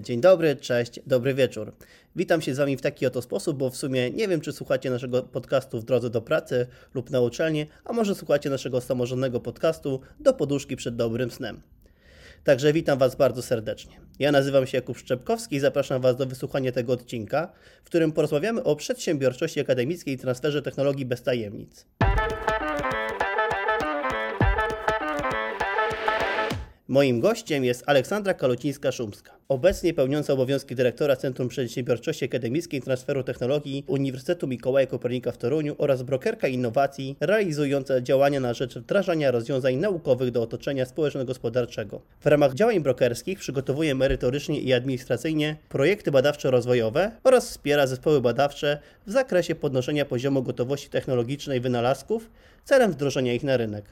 Dzień dobry, cześć, dobry wieczór. Witam się z Wami w taki oto sposób, bo w sumie nie wiem, czy słuchacie naszego podcastu w drodze do pracy lub na uczelnię, a może słuchacie naszego samorządnego podcastu do poduszki przed dobrym snem. Także witam Was bardzo serdecznie. Ja nazywam się Jakub Szczepkowski i zapraszam Was do wysłuchania tego odcinka, w którym porozmawiamy o przedsiębiorczości akademickiej i transferze technologii bez tajemnic. Moim gościem jest Aleksandra Kalocińska-Szumska, obecnie pełniąca obowiązki dyrektora Centrum Przedsiębiorczości Akademickiej i Transferu Technologii Uniwersytetu Mikołaja Kopernika w Toruniu oraz brokerka innowacji realizująca działania na rzecz wdrażania rozwiązań naukowych do otoczenia społeczno-gospodarczego. W ramach działań brokerskich przygotowuje merytorycznie i administracyjnie projekty badawczo-rozwojowe oraz wspiera zespoły badawcze w zakresie podnoszenia poziomu gotowości technologicznej wynalazków celem wdrożenia ich na rynek.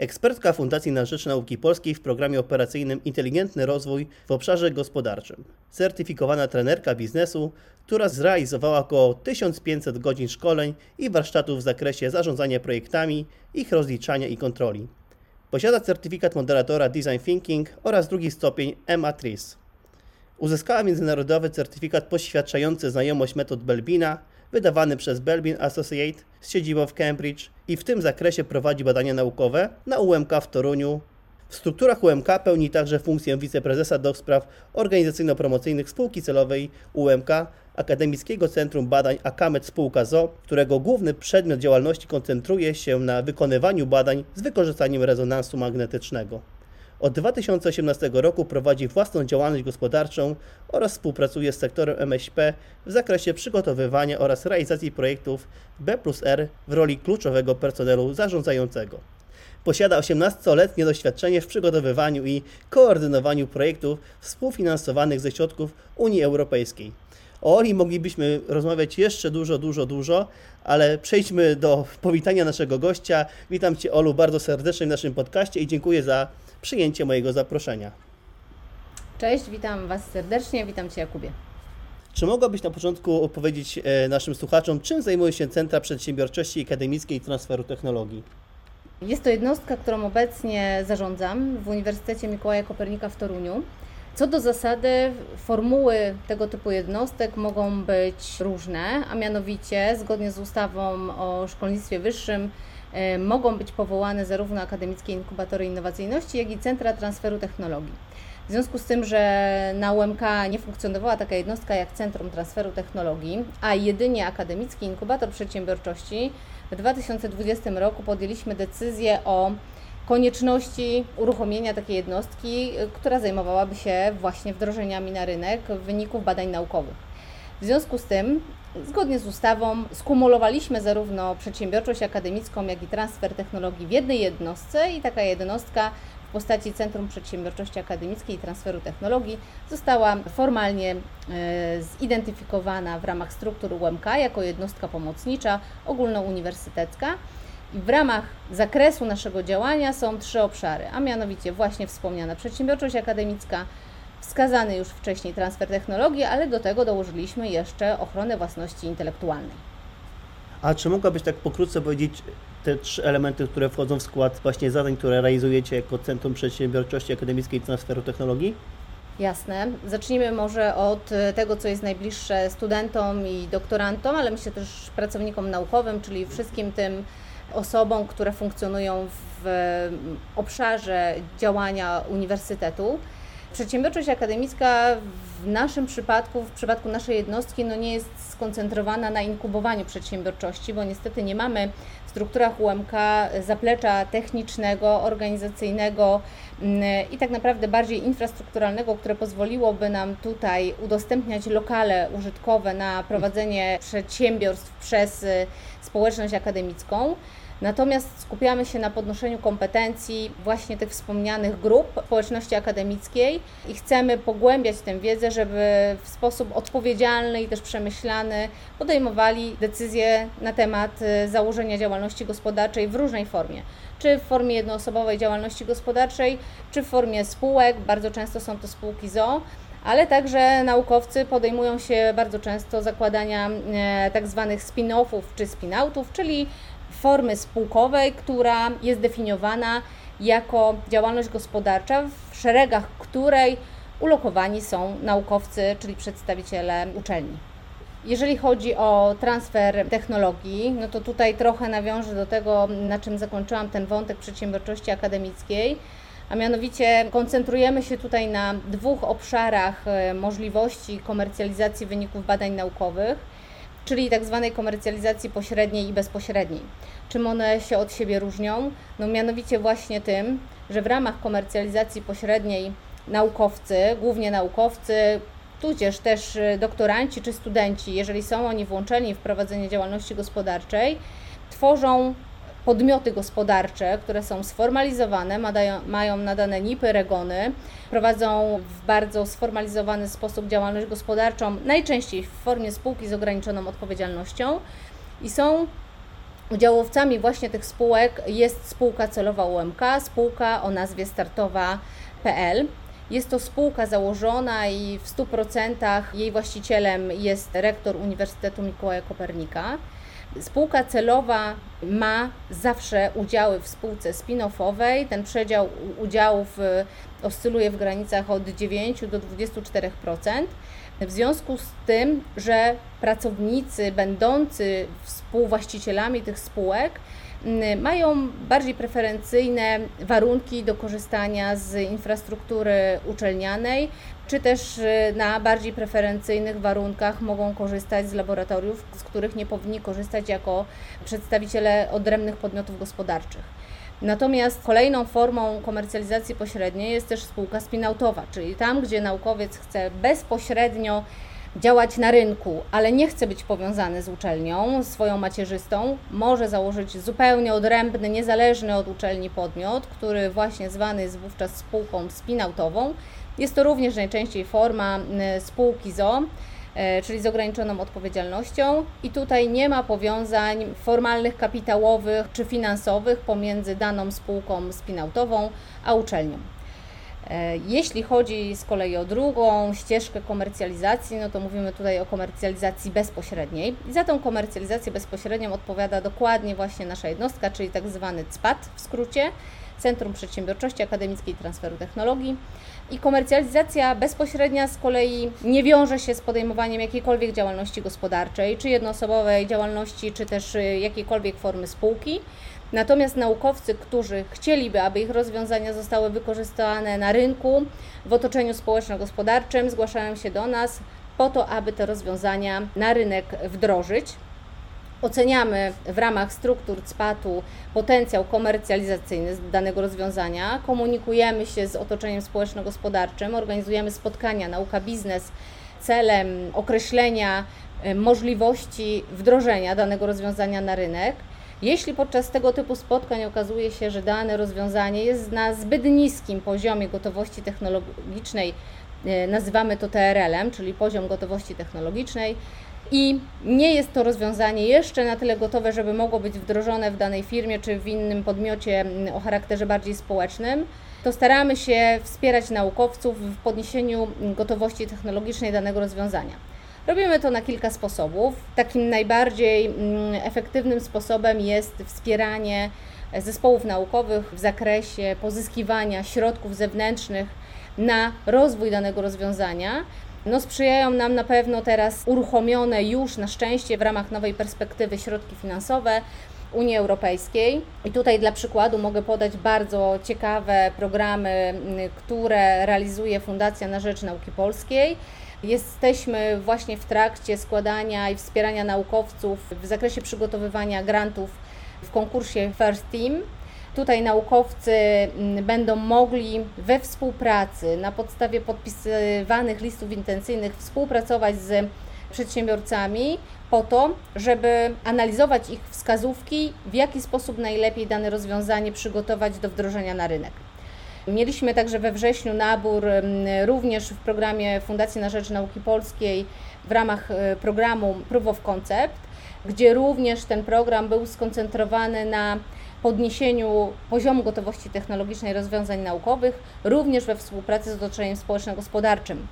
Ekspertka Fundacji na Rzecz Nauki Polskiej w programie operacyjnym Inteligentny Rozwój w obszarze gospodarczym. Certyfikowana trenerka biznesu, która zrealizowała około 1500 godzin szkoleń i warsztatów w zakresie zarządzania projektami, ich rozliczania i kontroli. Posiada certyfikat moderatora Design Thinking oraz drugi stopień MATRIS. Uzyskała międzynarodowy certyfikat poświadczający znajomość metod Belbina, wydawany przez Belbin Associate z siedzibą w Cambridge i w tym zakresie prowadzi badania naukowe na UMK w Toruniu. W strukturach UMK pełni także funkcję wiceprezesa do spraw organizacyjno-promocyjnych spółki celowej UMK Akademickiego Centrum Badań Akamet Spółka ZO, którego główny przedmiot działalności koncentruje się na wykonywaniu badań z wykorzystaniem rezonansu magnetycznego. Od 2018 roku prowadzi własną działalność gospodarczą oraz współpracuje z sektorem MŚP w zakresie przygotowywania oraz realizacji projektów B R w roli kluczowego personelu zarządzającego. Posiada 18-letnie doświadczenie w przygotowywaniu i koordynowaniu projektów współfinansowanych ze środków Unii Europejskiej. O Oli moglibyśmy rozmawiać jeszcze dużo, dużo, dużo, ale przejdźmy do powitania naszego gościa. Witam Cię, Olu, bardzo serdecznie w naszym podcaście i dziękuję za przyjęcie mojego zaproszenia. Cześć, witam Was serdecznie, witam Cię Jakubie. Czy mogłabyś na początku opowiedzieć e, naszym słuchaczom, czym zajmuje się Centra Przedsiębiorczości Akademickiej i Transferu Technologii? Jest to jednostka, którą obecnie zarządzam w Uniwersytecie Mikołaja Kopernika w Toruniu. Co do zasady, formuły tego typu jednostek mogą być różne, a mianowicie zgodnie z ustawą o szkolnictwie wyższym mogą być powołane zarówno akademickie inkubatory innowacyjności, jak i centra transferu technologii. W związku z tym, że na UMK nie funkcjonowała taka jednostka jak Centrum Transferu Technologii, a jedynie akademicki inkubator przedsiębiorczości, w 2020 roku podjęliśmy decyzję o konieczności uruchomienia takiej jednostki, która zajmowałaby się właśnie wdrożeniami na rynek wyników badań naukowych. W związku z tym Zgodnie z ustawą skumulowaliśmy zarówno przedsiębiorczość akademicką, jak i transfer technologii w jednej jednostce i taka jednostka w postaci Centrum Przedsiębiorczości Akademickiej i Transferu Technologii została formalnie e, zidentyfikowana w ramach struktur UMK jako jednostka pomocnicza ogólnouniwersytecka. I w ramach zakresu naszego działania są trzy obszary, a mianowicie właśnie wspomniana przedsiębiorczość akademicka, wskazany już wcześniej transfer technologii, ale do tego dołożyliśmy jeszcze ochronę własności intelektualnej. A czy mogłabyś tak pokrótce powiedzieć te trzy elementy, które wchodzą w skład właśnie zadań, które realizujecie jako Centrum Przedsiębiorczości Akademickiej i Transferu Technologii? Jasne. Zacznijmy może od tego, co jest najbliższe studentom i doktorantom, ale myślę też pracownikom naukowym, czyli wszystkim tym osobom, które funkcjonują w obszarze działania uniwersytetu. Przedsiębiorczość akademicka w naszym przypadku, w przypadku naszej jednostki, no nie jest skoncentrowana na inkubowaniu przedsiębiorczości, bo niestety nie mamy w strukturach UMK zaplecza technicznego, organizacyjnego mm, i tak naprawdę bardziej infrastrukturalnego, które pozwoliłoby nam tutaj udostępniać lokale użytkowe na prowadzenie przedsiębiorstw przez y, społeczność akademicką. Natomiast skupiamy się na podnoszeniu kompetencji właśnie tych wspomnianych grup społeczności akademickiej i chcemy pogłębiać tę wiedzę, żeby w sposób odpowiedzialny i też przemyślany podejmowali decyzje na temat y, założenia działalności gospodarczej w różnej formie. Czy w formie jednoosobowej działalności gospodarczej, czy w formie spółek, bardzo często są to spółki ZO, ale także naukowcy podejmują się bardzo często zakładania e, tak zwanych spin-offów czy spin-outów, czyli formy spółkowej, która jest definiowana jako działalność gospodarcza, w szeregach której ulokowani są naukowcy, czyli przedstawiciele uczelni. Jeżeli chodzi o transfer technologii, no to tutaj trochę nawiążę do tego, na czym zakończyłam ten wątek przedsiębiorczości akademickiej, a mianowicie koncentrujemy się tutaj na dwóch obszarach e, możliwości komercjalizacji wyników badań naukowych, czyli tak zwanej komercjalizacji pośredniej i bezpośredniej. Czym one się od siebie różnią? No mianowicie właśnie tym, że w ramach komercjalizacji pośredniej naukowcy, głównie naukowcy, tudzież też y, doktoranci czy studenci, jeżeli są oni włączeni w prowadzenie działalności gospodarczej, tworzą podmioty gospodarcze, które są sformalizowane, mają nadane NIPy, regony, prowadzą w bardzo sformalizowany sposób działalność gospodarczą, najczęściej w formie spółki z ograniczoną odpowiedzialnością i są udziałowcami właśnie tych spółek jest spółka celowa UMK, spółka o nazwie startowa.pl. Jest to spółka założona i w 100% jej właścicielem jest rektor Uniwersytetu Mikołaja Kopernika. Spółka celowa ma zawsze udziały w spółce spin-offowej. Ten przedział udziałów y, oscyluje w granicach od 9 do 24%. W związku z tym, że pracownicy będący współwłaścicielami tych spółek mm, mają bardziej preferencyjne warunki do korzystania z infrastruktury uczelnianej, czy też y, na bardziej preferencyjnych warunkach mogą korzystać z laboratoriów, z których nie powinni korzystać jako przedstawiciele odrębnych podmiotów gospodarczych. Natomiast kolejną formą komercjalizacji pośredniej jest też spółka spinautowa, czyli tam, gdzie naukowiec chce bezpośrednio działać na rynku, ale nie chce być powiązany z uczelnią, swoją macierzystą, może założyć zupełnie odrębny, niezależny od uczelni podmiot, który właśnie zwany jest wówczas spółką spinautową. Jest to również najczęściej forma y, spółki ZO, y, czyli z ograniczoną odpowiedzialnością i tutaj nie ma powiązań formalnych, kapitałowych czy finansowych pomiędzy daną spółką spinautową a uczelnią. E, jeśli chodzi z kolei o drugą ścieżkę komercjalizacji, no to mówimy tutaj o komercjalizacji bezpośredniej. I za tą komercjalizację bezpośrednią odpowiada dokładnie właśnie nasza jednostka, czyli tak zwany CPAT w skrócie, Centrum Przedsiębiorczości Akademickiej i Transferu Technologii. I komercjalizacja bezpośrednia z kolei nie wiąże się z podejmowaniem jakiejkolwiek działalności gospodarczej, czy jednoosobowej działalności, czy też y, jakiejkolwiek formy spółki. Natomiast naukowcy, którzy chcieliby, aby ich rozwiązania zostały wykorzystane na rynku, w otoczeniu społeczno-gospodarczym, zgłaszają się do nas po to, aby te rozwiązania na rynek wdrożyć. Oceniamy w ramach struktur CPAT-u potencjał komercjalizacyjny danego rozwiązania, komunikujemy się z otoczeniem społeczno-gospodarczym, organizujemy spotkania nauka-biznes celem określenia e, możliwości wdrożenia danego rozwiązania na rynek. Jeśli podczas tego typu spotkań okazuje się, że dane rozwiązanie jest na zbyt niskim poziomie gotowości technologicznej, e, nazywamy to TRL-em, czyli poziom gotowości technologicznej, i nie jest to rozwiązanie jeszcze na tyle gotowe, żeby mogło być wdrożone w danej firmie czy w innym podmiocie mm, o charakterze bardziej społecznym, to staramy się wspierać naukowców w podniesieniu gotowości technologicznej danego rozwiązania. Robimy to na kilka sposobów. Takim najbardziej mm, efektywnym sposobem jest wspieranie zespołów naukowych w zakresie pozyskiwania środków zewnętrznych na rozwój danego rozwiązania. No, sprzyjają nam na pewno teraz uruchomione już na szczęście w ramach nowej perspektywy środki finansowe Unii Europejskiej. I tutaj dla przykładu mogę podać bardzo ciekawe programy, mm, które realizuje Fundacja na Rzecz Nauki Polskiej. Jesteśmy właśnie w trakcie składania i wspierania naukowców w zakresie przygotowywania grantów w konkursie First Team. Tutaj naukowcy mm, będą mogli we współpracy na podstawie podpisywanych listów intencyjnych współpracować z przedsiębiorcami po to, żeby analizować ich wskazówki, w jaki sposób najlepiej dane rozwiązanie przygotować do wdrożenia na rynek. Mieliśmy także we wrześniu nabór również w programie Fundacji na Rzecz Nauki Polskiej w ramach e, programu Proof of Concept, gdzie również ten program był skoncentrowany na podniesieniu poziomu gotowości technologicznej rozwiązań naukowych, również we współpracy z otoczeniem społeczno-gospodarczym.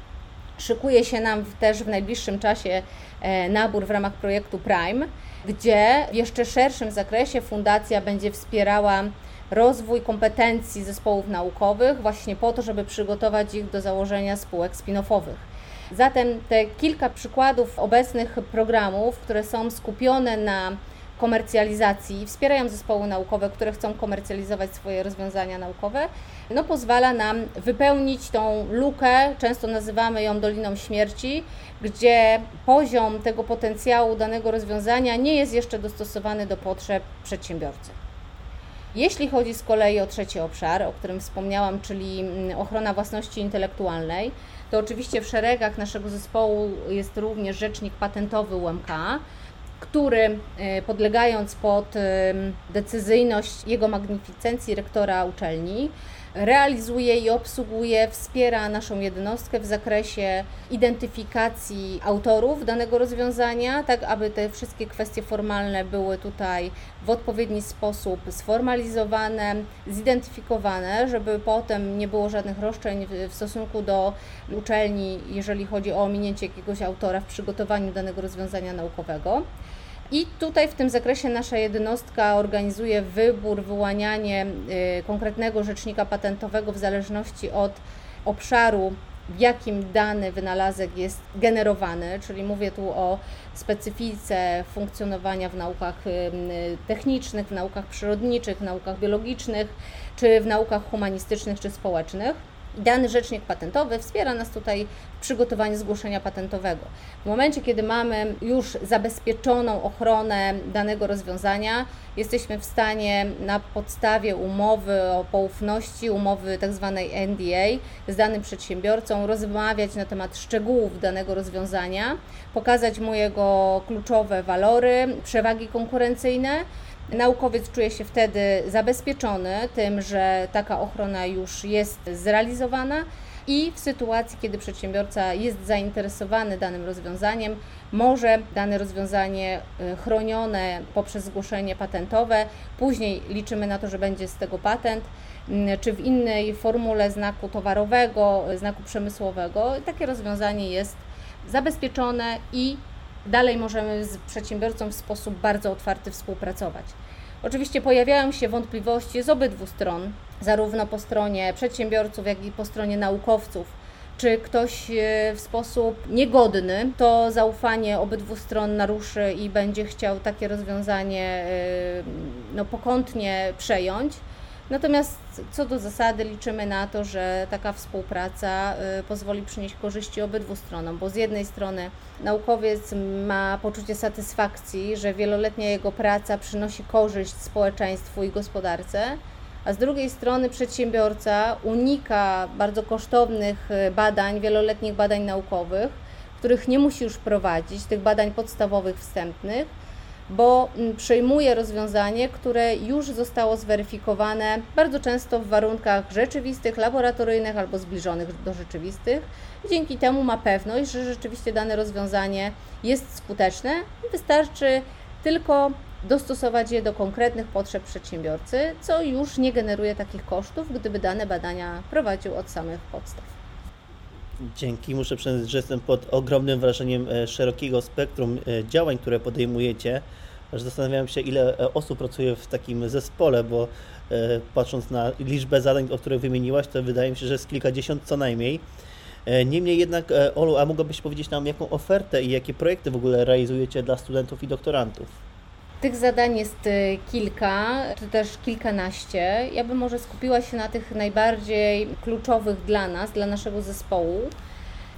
Szykuje się nam też w najbliższym czasie e, nabór w ramach projektu Prime, gdzie w jeszcze szerszym zakresie fundacja będzie wspierała rozwój kompetencji zespołów naukowych, właśnie po to, żeby przygotować ich do założenia spółek spin-offowych. Zatem te kilka przykładów obecnych programów, które są skupione na komercjalizacji, wspierają zespoły naukowe, które chcą komercjalizować swoje rozwiązania naukowe, no pozwala nam wypełnić tą lukę, często nazywamy ją Doliną Śmierci, gdzie poziom tego potencjału danego rozwiązania nie jest jeszcze dostosowany do potrzeb przedsiębiorcy. Jeśli chodzi z kolei o trzeci obszar, o którym wspomniałam, czyli mm, ochrona własności intelektualnej, to oczywiście w szeregach naszego zespołu jest również rzecznik patentowy UMK, który e, podlegając pod decyzyjność jego magnificencji rektora uczelni, realizuje i obsługuje, wspiera naszą jednostkę w zakresie identyfikacji autorów danego rozwiązania, tak aby te wszystkie kwestie formalne były tutaj w odpowiedni sposób sformalizowane, zidentyfikowane, żeby potem nie było żadnych roszczeń w stosunku do uczelni, jeżeli chodzi o ominięcie jakiegoś autora w przygotowaniu danego rozwiązania naukowego. I tutaj w tym zakresie nasza jednostka organizuje wybór, wyłanianie y, konkretnego rzecznika patentowego w zależności od obszaru, w jakim dany wynalazek jest generowany, czyli mówię tu o specyfice funkcjonowania w naukach y, y, technicznych, w naukach przyrodniczych, w naukach biologicznych, czy w naukach humanistycznych czy społecznych. Dany rzecznik patentowy wspiera nas tutaj w przygotowaniu zgłoszenia patentowego. W momencie, kiedy mamy już zabezpieczoną ochronę danego rozwiązania, jesteśmy w stanie na podstawie umowy o poufności, umowy tzw. Tak NDA z danym przedsiębiorcą rozmawiać na temat szczegółów danego rozwiązania, pokazać mu jego kluczowe walory, przewagi konkurencyjne Naukowiec czuje się wtedy zabezpieczony tym, że taka ochrona już jest zrealizowana i w sytuacji, kiedy przedsiębiorca jest zainteresowany danym rozwiązaniem, może dane rozwiązanie y, chronione poprzez zgłoszenie patentowe, później liczymy na to, że będzie z tego patent, y, czy w innej formule znaku towarowego, znaku przemysłowego. Takie rozwiązanie jest zabezpieczone i dalej możemy z przedsiębiorcą w sposób bardzo otwarty współpracować. Oczywiście pojawiają się wątpliwości z obydwu stron, zarówno po stronie przedsiębiorców, jak i po stronie naukowców. Czy ktoś e, w sposób niegodny to zaufanie obydwu stron naruszy i będzie chciał takie rozwiązanie e, no, pokątnie przejąć? Natomiast co do zasady liczymy na to, że taka współpraca y, pozwoli przynieść korzyści obydwu stronom, bo z jednej strony naukowiec ma poczucie satysfakcji, że wieloletnia jego praca przynosi korzyść społeczeństwu i gospodarce, a z drugiej strony przedsiębiorca unika bardzo kosztownych y, badań, wieloletnich badań naukowych, których nie musi już prowadzić, tych badań podstawowych, wstępnych bo mm, przejmuje rozwiązanie, które już zostało zweryfikowane bardzo często w warunkach rzeczywistych, laboratoryjnych albo zbliżonych do rzeczywistych. Dzięki temu ma pewność, że rzeczywiście dane rozwiązanie jest skuteczne i wystarczy tylko dostosować je do konkretnych potrzeb przedsiębiorcy, co już nie generuje takich kosztów, gdyby dane badania prowadził od samych podstaw. Dzięki. Muszę przyznać, że jestem pod ogromnym wrażeniem e, szerokiego spektrum e, działań, które podejmujecie. Aż zastanawiałem się, ile e, osób pracuje w takim zespole, bo patrząc na liczbę zadań, o których wymieniłaś, to wydaje mi się, że jest kilkadziesiąt co najmniej. Niemniej jednak, Olu, a mogłabyś powiedzieć nam, jaką ofertę i jakie projekty w ogóle realizujecie dla studentów i doktorantów? Tych zadań jest y, kilka, czy też kilkanaście. Ja bym może skupiła się na tych najbardziej kluczowych dla nas, dla naszego zespołu.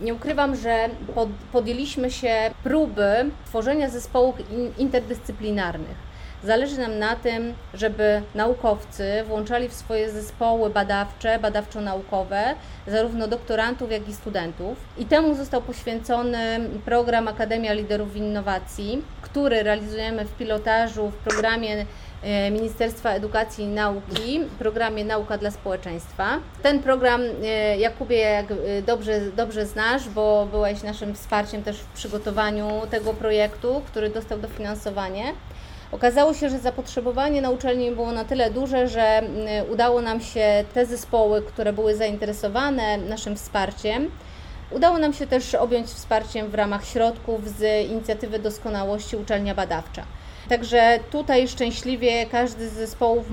Nie ukrywam, że pod, podjęliśmy się próby tworzenia zespołów interdyscyplinarnych Zależy nam na tym, żeby naukowcy włączali w swoje zespoły badawcze, badawczo-naukowe, zarówno doktorantów, jak i studentów. I temu został poświęcony program Akademia Liderów Innowacji, który realizujemy w pilotażu w programie e, Ministerstwa Edukacji i Nauki, programie Nauka dla Społeczeństwa. Ten program, e, Jakubie, jak e, dobrze, dobrze znasz, bo byłeś naszym wsparciem też w przygotowaniu tego projektu, który dostał dofinansowanie. Okazało się, że zapotrzebowanie na uczelni było na tyle duże, że mm, udało nam się te zespoły, które były zainteresowane naszym wsparciem, udało nam się też objąć wsparciem w ramach środków z inicjatywy doskonałości Uczelnia Badawcza. Także tutaj szczęśliwie każdy z zespołów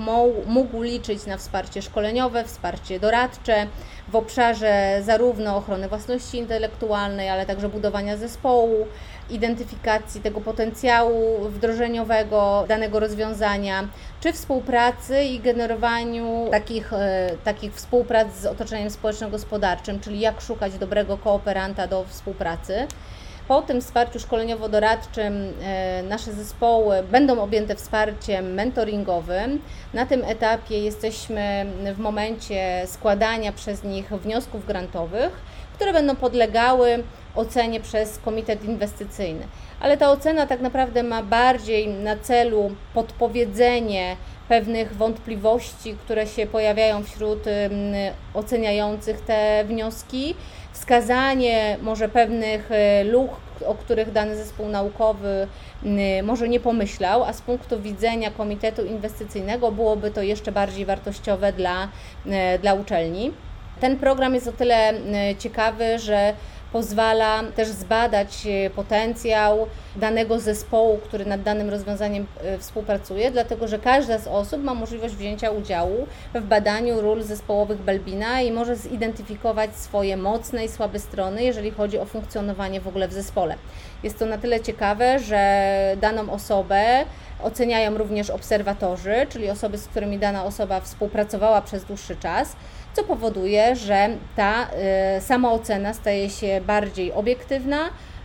mógł liczyć na wsparcie szkoleniowe, wsparcie doradcze w obszarze zarówno ochrony własności intelektualnej, ale także budowania zespołu, identyfikacji tego potencjału wdrożeniowego danego rozwiązania, czy współpracy i generowaniu takich, e, takich współprac z otoczeniem społeczno-gospodarczym, czyli jak szukać dobrego kooperanta do współpracy. Po tym wsparciu szkoleniowo-doradczym e, nasze zespoły będą objęte wsparciem mentoringowym. Na tym etapie jesteśmy w momencie składania przez nich wniosków grantowych, które będą podlegały ocenie przez Komitet Inwestycyjny. Ale ta ocena tak naprawdę ma bardziej na celu podpowiedzenie pewnych wątpliwości, które się pojawiają wśród oceniających te wnioski, wskazanie może pewnych y, luk, o których dany zespół naukowy może nie pomyślał, a z punktu widzenia Komitetu Inwestycyjnego byłoby to jeszcze bardziej wartościowe dla, y, dla uczelni. Ten program jest o tyle ciekawy, że pozwala też zbadać e, potencjał danego zespołu, który nad danym rozwiązaniem e, współpracuje, dlatego że każda z osób ma możliwość wzięcia udziału w badaniu ról zespołowych Belbina i może zidentyfikować swoje mocne i słabe strony, jeżeli chodzi o funkcjonowanie w ogóle w zespole. Jest to na tyle ciekawe, że daną osobę oceniają również obserwatorzy, czyli osoby, z którymi dana osoba współpracowała przez dłuższy czas co powoduje, że ta y, samoocena staje się bardziej obiektywna,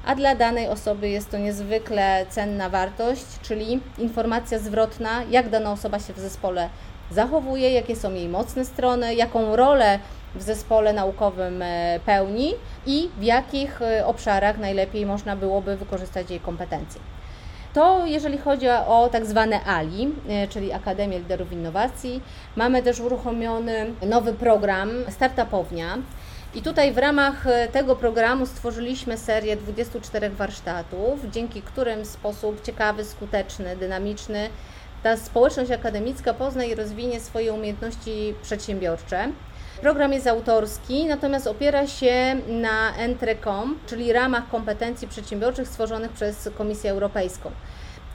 a dla danej osoby jest to niezwykle cenna wartość, czyli informacja zwrotna, jak dana osoba się w zespole zachowuje, jakie są jej mocne strony, jaką rolę w zespole naukowym y, pełni i w jakich y, obszarach najlepiej można byłoby wykorzystać jej kompetencje. To jeżeli chodzi o tak zwane ALI, e, czyli Akademię Liderów Innowacji, mamy też uruchomiony nowy program Startupownia. I tutaj w ramach e, tego programu stworzyliśmy serię 24 warsztatów, dzięki którym w sposób ciekawy, skuteczny, dynamiczny ta społeczność akademicka pozna i rozwinie swoje umiejętności przedsiębiorcze. Program jest autorski, natomiast opiera się na Entrecom, czyli ramach kompetencji przedsiębiorczych stworzonych przez Komisję Europejską.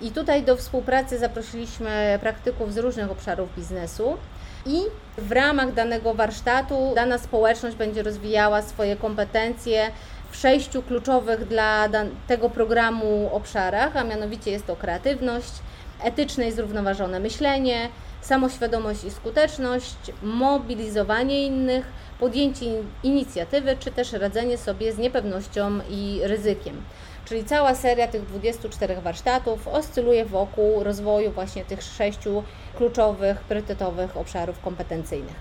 I tutaj do współpracy zaprosiliśmy praktyków z różnych obszarów biznesu. I w ramach danego warsztatu dana społeczność będzie rozwijała swoje kompetencje w sześciu kluczowych dla tego programu obszarach, a mianowicie jest to kreatywność, etyczne i zrównoważone myślenie, samoświadomość i skuteczność, mobilizowanie innych, podjęcie inicjatywy, czy też radzenie sobie z niepewnością i ryzykiem. Czyli cała seria tych 24 warsztatów oscyluje wokół rozwoju właśnie tych sześciu kluczowych, priorytetowych obszarów kompetencyjnych.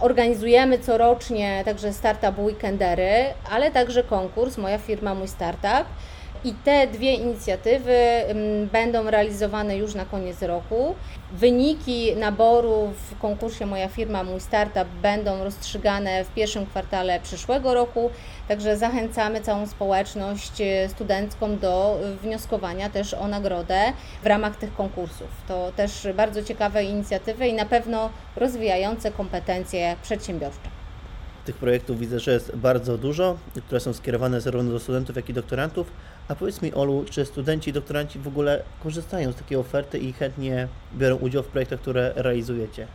Organizujemy corocznie także startup weekendery, ale także konkurs Moja firma, mój startup i te dwie inicjatywy będą realizowane już na koniec roku. Wyniki naboru w konkursie Moja firma, mój startup będą rozstrzygane w pierwszym kwartale przyszłego roku, także zachęcamy całą społeczność e, studencką do wnioskowania też o nagrodę w ramach tych konkursów. To też bardzo ciekawe inicjatywy i na pewno rozwijające kompetencje przedsiębiorcze. Tych projektów widzę, że jest bardzo dużo, które są skierowane zarówno do studentów, jak i doktorantów. A powiedz mi, Olu, czy studenci i doktoranci w ogóle korzystają z takiej oferty i chętnie biorą udział w projektach, które realizujecie?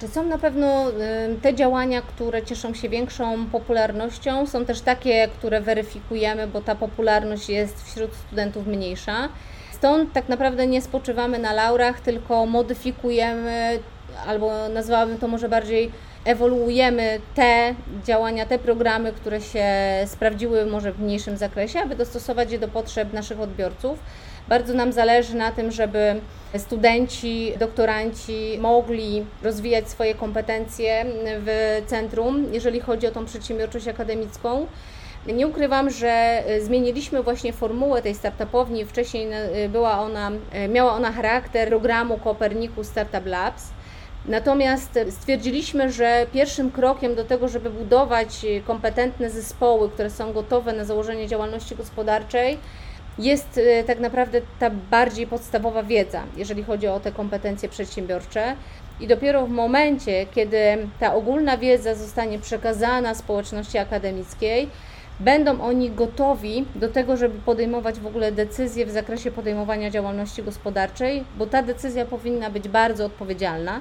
Czy są na pewno te działania, które cieszą się większą popularnością? Są też takie, które weryfikujemy, bo ta popularność jest wśród studentów mniejsza. Stąd tak naprawdę nie spoczywamy na laurach, tylko modyfikujemy, albo nazwałabym to może bardziej ewoluujemy te działania, te programy, które się sprawdziły może w mniejszym zakresie, aby dostosować je do potrzeb naszych odbiorców. Bardzo nam zależy na tym, żeby studenci, doktoranci mogli rozwijać swoje kompetencje w centrum, jeżeli chodzi o tą przedsiębiorczość akademicką. Nie ukrywam, że zmieniliśmy właśnie formułę tej startupowni. Wcześniej była ona, miała ona charakter programu Kopernikus Startup Labs Natomiast stwierdziliśmy, że pierwszym krokiem do tego, żeby budować kompetentne zespoły, które są gotowe na założenie działalności gospodarczej, jest e, tak naprawdę ta bardziej podstawowa wiedza, jeżeli chodzi o te kompetencje przedsiębiorcze. I dopiero w momencie, kiedy ta ogólna wiedza zostanie przekazana społeczności akademickiej, będą oni gotowi do tego, żeby podejmować w ogóle decyzje w zakresie podejmowania działalności gospodarczej, bo ta decyzja powinna być bardzo odpowiedzialna.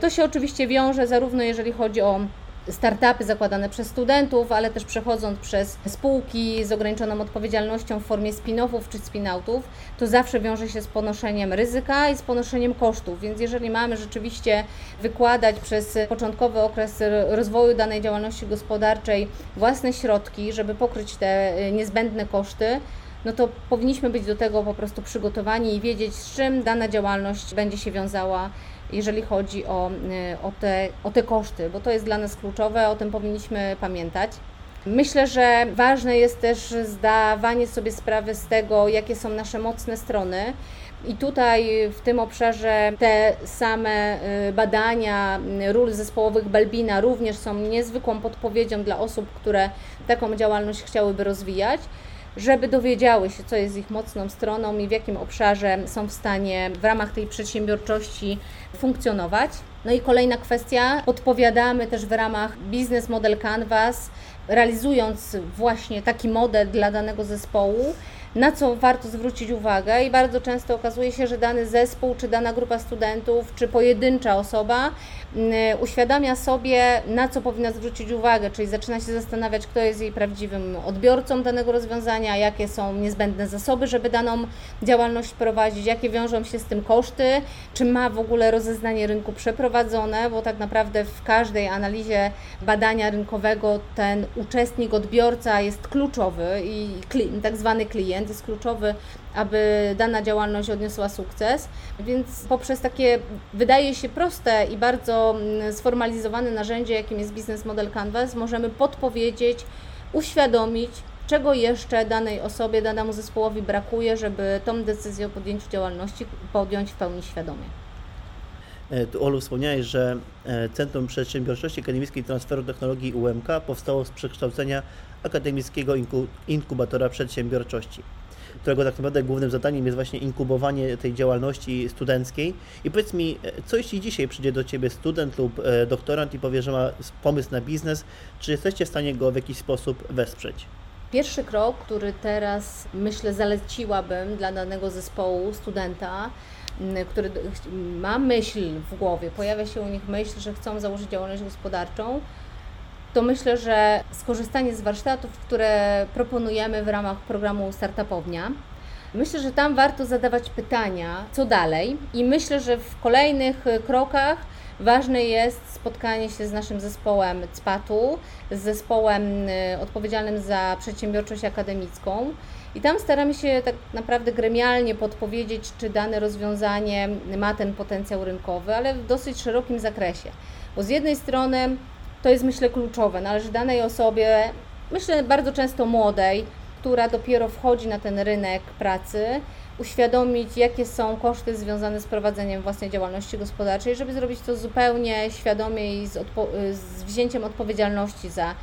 To się oczywiście wiąże zarówno jeżeli chodzi o startupy zakładane przez studentów, ale też przechodząc przez spółki z ograniczoną odpowiedzialnością w formie spin-offów czy spin-outów, to zawsze wiąże się z ponoszeniem ryzyka i z ponoszeniem kosztów. Więc jeżeli mamy rzeczywiście wykładać przez początkowy okres rozwoju danej działalności gospodarczej własne środki, żeby pokryć te y, niezbędne koszty, no to powinniśmy być do tego po prostu przygotowani i wiedzieć, z czym dana działalność będzie się wiązała jeżeli chodzi o, y, o, te, o te koszty, bo to jest dla nas kluczowe, o tym powinniśmy pamiętać. Myślę, że ważne jest też zdawanie sobie sprawy z tego, jakie są nasze mocne strony. I tutaj w tym obszarze te same y, badania y, ról zespołowych Belbina również są niezwykłą podpowiedzią dla osób, które taką działalność chciałyby rozwijać żeby dowiedziały się, co jest ich mocną stroną i w jakim obszarze są w stanie w ramach tej przedsiębiorczości funkcjonować. No i kolejna kwestia, podpowiadamy też w ramach Business Model Canvas, realizując właśnie taki model dla danego zespołu, na co warto zwrócić uwagę i bardzo często okazuje się, że dany zespół, czy dana grupa studentów, czy pojedyncza osoba mm, uświadamia sobie, na co powinna zwrócić uwagę, czyli zaczyna się zastanawiać, kto jest jej prawdziwym odbiorcą danego rozwiązania, jakie są niezbędne zasoby, żeby daną działalność prowadzić, jakie wiążą się z tym koszty, czy ma w ogóle rozeznanie rynku przeprowadzone, bo tak naprawdę w każdej analizie badania rynkowego ten uczestnik, odbiorca jest kluczowy i tak zwany klient klient jest kluczowy, aby dana działalność odniosła sukces. Więc poprzez takie, wydaje się proste i bardzo mm, sformalizowane narzędzie, jakim jest Business Model Canvas, możemy podpowiedzieć, uświadomić, czego jeszcze danej osobie, danemu zespołowi brakuje, żeby tą decyzję o podjęciu działalności podjąć w pełni świadomie. E, tu Olu wspomniałeś, że e, Centrum Przedsiębiorczości Akademickiej Transferu Technologii UMK powstało z przekształcenia Akademickiego Inkubatora Przedsiębiorczości, którego tak naprawdę głównym zadaniem jest właśnie inkubowanie tej działalności studenckiej. I powiedz mi, e, co jeśli dzisiaj przyjdzie do Ciebie student lub doktorant i powie, że ma pomysł na biznes, czy jesteście w stanie go w jakiś sposób wesprzeć? Pierwszy krok, który teraz myślę zaleciłabym dla danego zespołu studenta, który ma myśl w głowie, pojawia się u nich myśl, że chcą założyć działalność gospodarczą, to myślę, że skorzystanie z warsztatów, które proponujemy w ramach programu Startupownia, myślę, że tam warto zadawać pytania, co dalej, i myślę, że w kolejnych krokach ważne jest spotkanie się z naszym zespołem CPAT-u, z zespołem y, odpowiedzialnym za przedsiębiorczość akademicką i tam staramy się tak naprawdę gremialnie podpowiedzieć, czy dane rozwiązanie ma ten potencjał rynkowy, ale w dosyć szerokim zakresie. Bo z jednej strony to jest myślę kluczowe, należy danej osobie, myślę bardzo często młodej, która dopiero wchodzi na ten rynek pracy, uświadomić, jakie są koszty związane z prowadzeniem własnej działalności gospodarczej, żeby zrobić to zupełnie świadomie i z, z wzięciem odpowiedzialności za,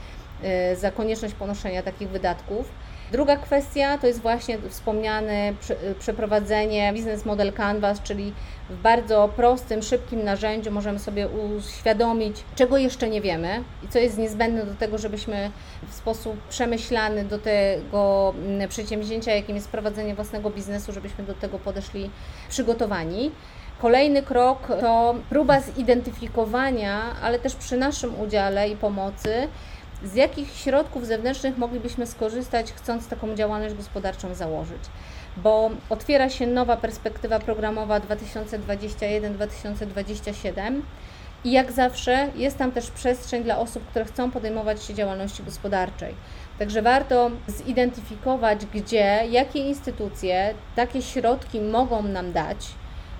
y, za konieczność ponoszenia takich wydatków. Druga kwestia to jest właśnie wspomniane przeprowadzenie Business Model Canvas, czyli w bardzo prostym, szybkim narzędziu możemy sobie uświadomić, czego jeszcze nie wiemy i co jest niezbędne do tego, żebyśmy w sposób przemyślany do tego mm, przedsięwzięcia, jakim jest prowadzenie własnego biznesu, żebyśmy do tego podeszli przygotowani. Kolejny krok to próba zidentyfikowania, ale też przy naszym udziale i pomocy, z jakich środków zewnętrznych moglibyśmy skorzystać, chcąc taką działalność gospodarczą założyć. Bo otwiera się nowa perspektywa programowa 2021-2027 i jak zawsze jest tam też przestrzeń dla osób, które chcą podejmować się działalności gospodarczej. Także warto zidentyfikować, gdzie, jakie instytucje takie środki mogą nam dać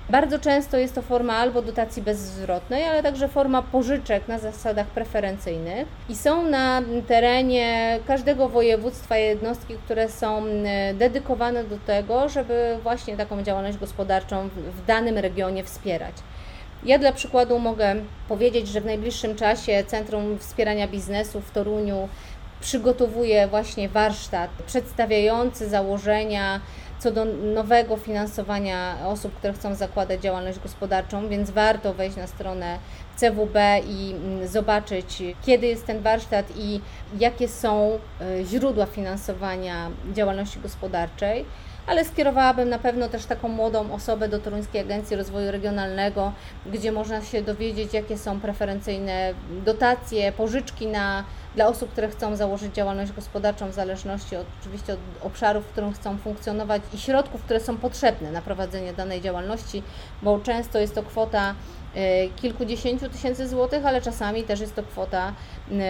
bardzo często jest to forma albo dotacji bezzwrotnej, ale także forma pożyczek na zasadach preferencyjnych i są na terenie każdego województwa jednostki, które są dedykowane do tego, żeby właśnie taką działalność gospodarczą w danym regionie wspierać. Ja dla przykładu mogę powiedzieć, że w najbliższym czasie Centrum Wspierania Biznesu w Toruniu przygotowuje właśnie warsztat przedstawiający założenia co do nowego finansowania osób, które chcą zakładać działalność gospodarczą, więc warto wejść na stronę CWB i mm, zobaczyć, kiedy jest ten warsztat i jakie są e, źródła finansowania działalności gospodarczej ale skierowałabym na pewno też taką młodą osobę do Toruńskiej Agencji Rozwoju Regionalnego, gdzie można się dowiedzieć, jakie są preferencyjne dotacje, pożyczki na, dla osób, które chcą założyć działalność gospodarczą w zależności od, oczywiście od obszarów, w którym chcą funkcjonować i środków, które są potrzebne na prowadzenie danej działalności, bo często jest to kwota kilkudziesięciu tysięcy złotych, ale czasami też jest to kwota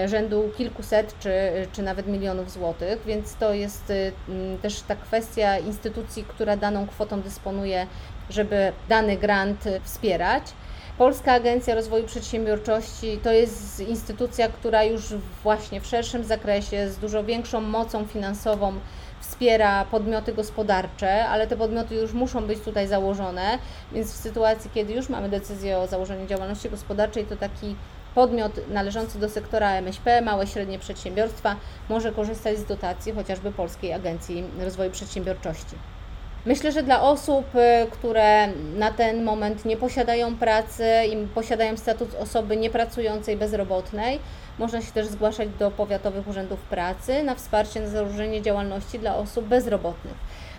rzędu kilkuset czy, czy nawet milionów złotych, więc to jest y, też ta kwestia instytucji, która daną kwotą dysponuje, żeby dany grant wspierać. Polska Agencja Rozwoju Przedsiębiorczości to jest instytucja, która już właśnie w szerszym zakresie, z dużo większą mocą finansową wspiera podmioty gospodarcze, ale te podmioty już muszą być tutaj założone, więc w sytuacji, kiedy już mamy decyzję o założeniu działalności gospodarczej, to taki podmiot należący do sektora MŚP, małe średnie przedsiębiorstwa, może korzystać z dotacji chociażby Polskiej Agencji Rozwoju Przedsiębiorczości. Myślę, że dla osób, y, które na ten moment nie posiadają pracy i posiadają status osoby niepracującej, bezrobotnej, można się też zgłaszać do powiatowych urzędów pracy na wsparcie na założenie działalności dla osób bezrobotnych.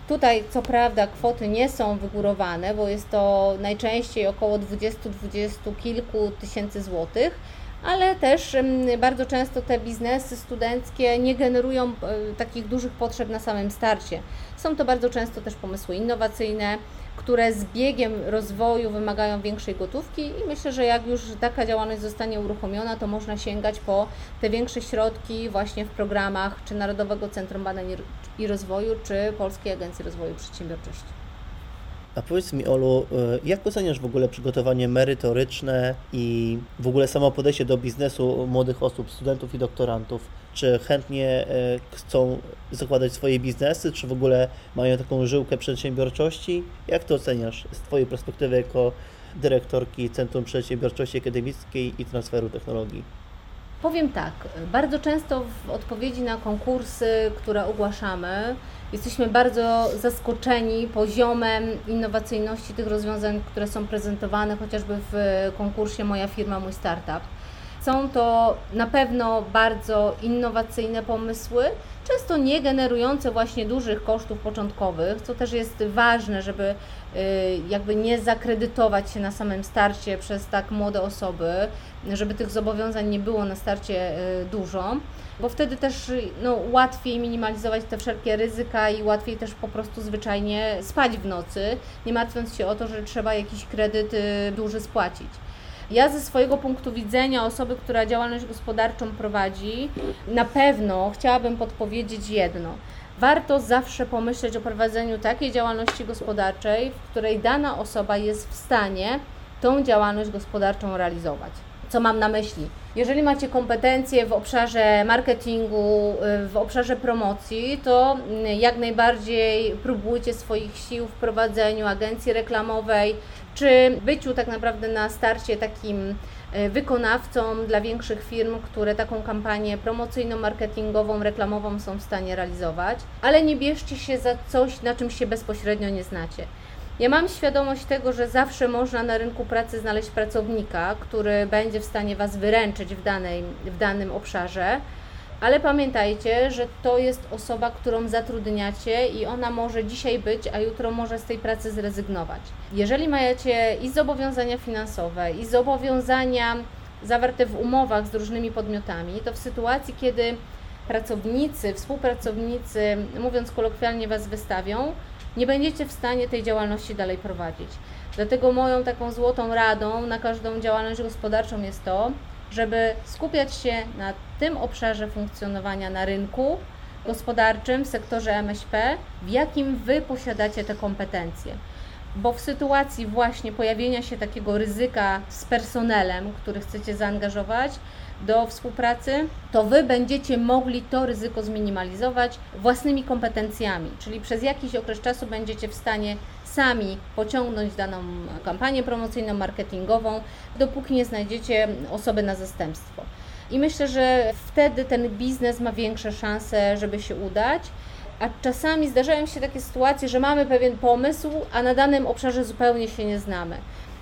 Tutaj, co prawda, kwoty nie są wygórowane, bo jest to najczęściej około 20-20 kilku tysięcy złotych, ale też bardzo często te biznesy studenckie nie generują e, takich dużych potrzeb na samym starcie. Są to bardzo często też pomysły innowacyjne, które z biegiem rozwoju wymagają większej gotówki i myślę, że jak już taka działalność zostanie uruchomiona, to można sięgać po te większe środki właśnie w programach czy Narodowego Centrum Badań i Rozwoju, czy Polskiej Agencji Rozwoju Przedsiębiorczości. A powiedz mi, Olu, y, jak oceniasz w ogóle przygotowanie merytoryczne i w ogóle samo podejście do biznesu młodych osób, studentów i doktorantów? Czy chętnie y, chcą zakładać swoje biznesy, czy w ogóle mają taką żyłkę przedsiębiorczości? Jak to oceniasz z Twojej perspektywy jako dyrektorki Centrum Przedsiębiorczości Akademickiej i Transferu Technologii? Powiem tak, bardzo często w odpowiedzi na konkursy, które ogłaszamy, jesteśmy bardzo zaskoczeni poziomem innowacyjności tych rozwiązań, które są prezentowane chociażby w konkursie Moja firma, mój startup. Są to na pewno bardzo innowacyjne pomysły, często nie generujące właśnie dużych kosztów początkowych, co też jest ważne, żeby y, jakby nie zakredytować się na samym starcie przez tak młode osoby, żeby tych zobowiązań nie było na starcie y, dużo, bo wtedy też no, łatwiej minimalizować te wszelkie ryzyka i łatwiej też po prostu zwyczajnie spać w nocy, nie martwiąc się o to, że trzeba jakiś kredyt y, duży spłacić. Ja ze swojego punktu widzenia osoby, która działalność gospodarczą prowadzi, na pewno chciałabym podpowiedzieć jedno. Warto zawsze pomyśleć o prowadzeniu takiej działalności gospodarczej, w której dana osoba jest w stanie tą działalność gospodarczą realizować. Co mam na myśli? Jeżeli macie kompetencje w obszarze marketingu, w obszarze promocji, to jak najbardziej próbujcie swoich sił w prowadzeniu agencji reklamowej, czy byciu tak naprawdę na starcie takim e, wykonawcą dla większych firm, które taką kampanię promocyjną, marketingową, reklamową są w stanie realizować, ale nie bierzcie się za coś, na czym się bezpośrednio nie znacie. Ja mam świadomość tego, że zawsze można na rynku pracy znaleźć pracownika, który będzie w stanie Was wyręczyć w, danej, w danym obszarze, ale pamiętajcie, że to jest osoba, którą zatrudniacie i ona może dzisiaj być, a jutro może z tej pracy zrezygnować. Jeżeli macie i zobowiązania finansowe, i zobowiązania zawarte w umowach z różnymi podmiotami, to w sytuacji, kiedy pracownicy, współpracownicy, mówiąc kolokwialnie, Was wystawią, nie będziecie w stanie tej działalności dalej prowadzić. Dlatego moją taką złotą radą na każdą działalność gospodarczą jest to, żeby skupiać się na tym obszarze funkcjonowania na rynku gospodarczym w sektorze MŚP, w jakim Wy posiadacie te kompetencje. Bo w sytuacji właśnie pojawienia się takiego ryzyka z personelem, który chcecie zaangażować, do współpracy, to Wy będziecie mogli to ryzyko zminimalizować własnymi kompetencjami, czyli przez jakiś okres czasu będziecie w stanie sami pociągnąć daną kampanię promocyjną, marketingową, dopóki nie znajdziecie osoby na zastępstwo. I myślę, że wtedy ten biznes ma większe szanse, żeby się udać. a czasami zdarzają się takie sytuacje, że mamy pewien pomysł, a na danym obszarze zupełnie się nie znamy.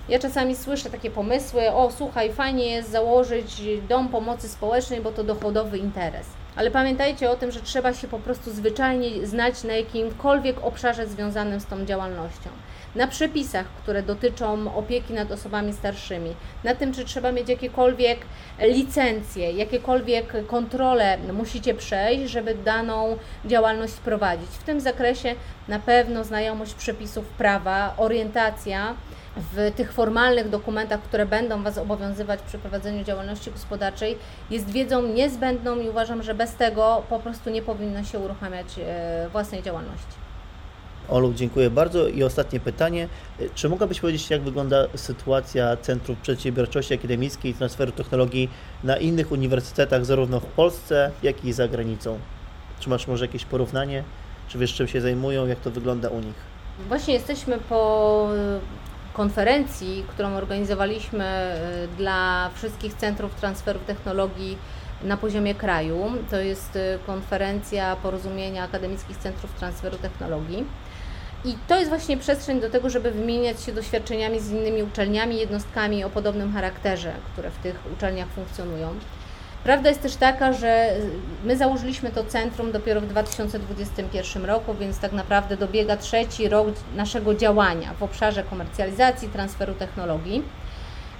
Ja czasami słyszę takie pomysły, o słuchaj, fajnie jest założyć dom pomocy społecznej, bo to dochodowy interes. Ale pamiętajcie o tym, że trzeba się po prostu zwyczajnie znać na jakimkolwiek obszarze związanym z tą działalnością. Na przepisach, które dotyczą opieki nad osobami starszymi, na tym, czy trzeba mieć jakiekolwiek licencje, jakiekolwiek kontrole musicie przejść, żeby daną działalność prowadzić. W tym zakresie na pewno znajomość przepisów prawa, orientacja w tych formalnych dokumentach, które będą Was obowiązywać przy prowadzeniu działalności gospodarczej, jest wiedzą niezbędną i uważam, że bez tego po prostu nie powinno się uruchamiać e, własnej działalności. Olu, dziękuję bardzo. I ostatnie pytanie. Czy mogłabyś powiedzieć, jak wygląda sytuacja Centrów Przedsiębiorczości Akademickiej i Transferu Technologii na innych uniwersytetach, zarówno w Polsce, jak i za granicą? Czy masz może jakieś porównanie? Czy wiesz, czym się zajmują? Jak to wygląda u nich? Właśnie jesteśmy po konferencji, którą organizowaliśmy y, dla wszystkich centrów transferu technologii na poziomie kraju. To jest y, konferencja porozumienia akademickich centrów transferu technologii. I to jest właśnie przestrzeń do tego, żeby wymieniać się doświadczeniami z innymi uczelniami, jednostkami o podobnym charakterze, które w tych uczelniach funkcjonują. Prawda jest też taka, że my założyliśmy to centrum dopiero w 2021 roku, więc tak naprawdę dobiega trzeci rok naszego działania w obszarze komercjalizacji, transferu technologii.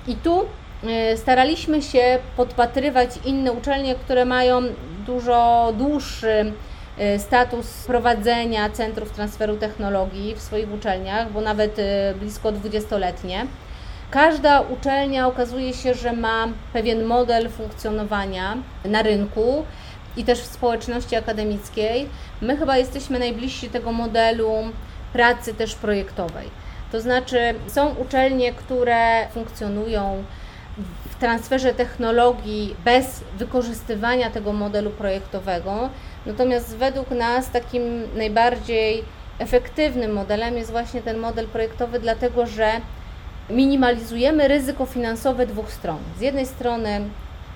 I tu e, staraliśmy się podpatrywać inne uczelnie, które mają dużo dłuższy e, status prowadzenia centrów transferu technologii w swoich uczelniach, bo nawet blisko 20-letnie. Każda uczelnia okazuje się, że ma pewien model funkcjonowania na rynku i też w społeczności akademickiej. My chyba jesteśmy najbliżsi tego modelu pracy też projektowej. To znaczy, są uczelnie, które funkcjonują w transferze technologii bez wykorzystywania tego modelu projektowego, natomiast według nas takim najbardziej efektywnym modelem jest właśnie ten model projektowy, dlatego że minimalizujemy ryzyko finansowe dwóch stron. Z jednej strony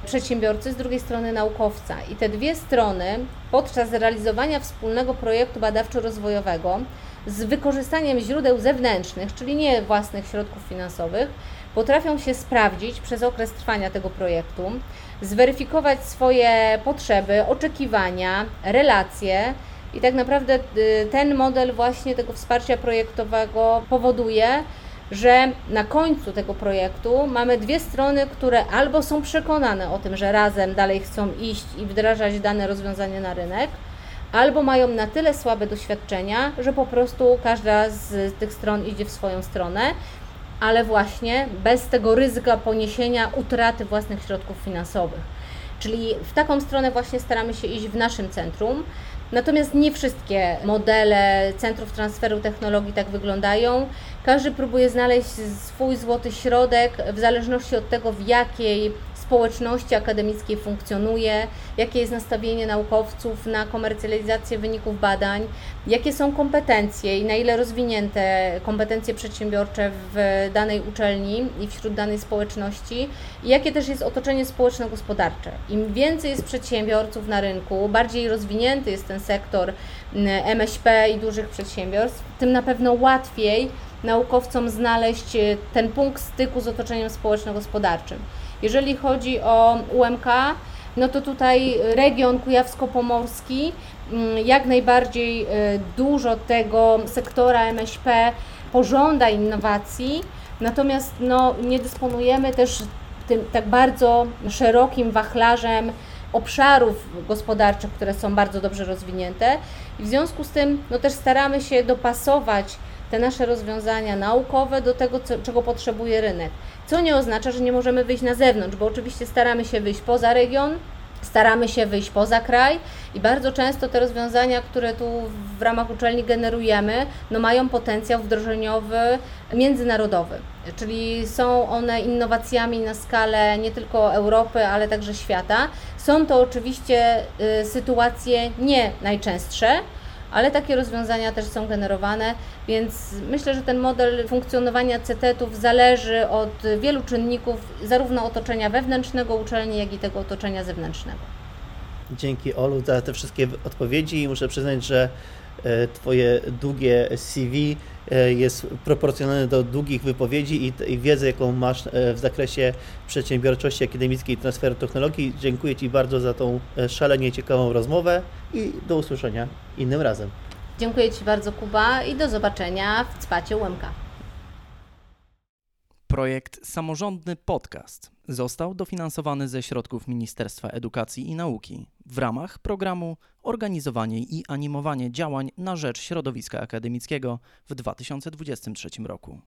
przedsiębiorcy, z drugiej strony naukowca. I te dwie strony podczas realizowania wspólnego projektu badawczo-rozwojowego z wykorzystaniem źródeł zewnętrznych, czyli nie własnych środków finansowych, potrafią się sprawdzić przez okres trwania tego projektu, zweryfikować swoje potrzeby, oczekiwania, relacje. I tak naprawdę y, ten model właśnie tego wsparcia projektowego powoduje, że na końcu tego projektu mamy dwie strony, które albo są przekonane o tym, że razem dalej chcą iść i wdrażać dane rozwiązanie na rynek, albo mają na tyle słabe doświadczenia, że po prostu każda z tych stron idzie w swoją stronę, ale właśnie bez tego ryzyka poniesienia utraty własnych środków finansowych. Czyli w taką stronę właśnie staramy się iść w naszym centrum. Natomiast nie wszystkie modele centrów transferu technologii tak wyglądają. Każdy próbuje znaleźć swój złoty środek w zależności od tego, w jakiej społeczności akademickiej funkcjonuje, jakie jest nastawienie naukowców na komercjalizację wyników badań, jakie są kompetencje i na ile rozwinięte kompetencje przedsiębiorcze w danej uczelni i wśród danej społeczności, i jakie też jest otoczenie społeczno-gospodarcze. Im więcej jest przedsiębiorców na rynku, bardziej rozwinięty jest ten sektor MŚP i dużych przedsiębiorstw, tym na pewno łatwiej naukowcom znaleźć ten punkt styku z otoczeniem społeczno-gospodarczym. Jeżeli chodzi o UMK, no to tutaj region kujawsko-pomorski mm, jak najbardziej y, dużo tego sektora MŚP pożąda innowacji, natomiast no, nie dysponujemy też tym tak bardzo szerokim wachlarzem obszarów gospodarczych, które są bardzo dobrze rozwinięte i w związku z tym no, też staramy się dopasować te nasze rozwiązania naukowe do tego, co, czego potrzebuje rynek. Co nie oznacza, że nie możemy wyjść na zewnątrz, bo oczywiście staramy się wyjść poza region, staramy się wyjść poza kraj i bardzo często te rozwiązania, które tu w ramach uczelni generujemy, no mają potencjał wdrożeniowy międzynarodowy, czyli są one innowacjami na skalę nie tylko Europy, ale także świata. Są to oczywiście y, sytuacje nie najczęstsze, ale takie rozwiązania też są generowane, więc myślę, że ten model funkcjonowania CETET-ów zależy od wielu czynników, zarówno otoczenia wewnętrznego uczelni, jak i tego otoczenia zewnętrznego. Dzięki Olu za te wszystkie odpowiedzi i muszę przyznać, że e, Twoje długie CV jest proporcjonalne do długich wypowiedzi i, i wiedzy, jaką masz e, w zakresie przedsiębiorczości akademickiej i transferu technologii. Dziękuję Ci bardzo za tą e, szalenie ciekawą rozmowę i do usłyszenia innym razem. Dziękuję Ci bardzo, Kuba, i do zobaczenia w Cpacie Łemka. Projekt Samorządny Podcast został dofinansowany ze środków Ministerstwa Edukacji i Nauki w ramach programu Organizowanie i animowanie działań na rzecz środowiska akademickiego w 2023 roku.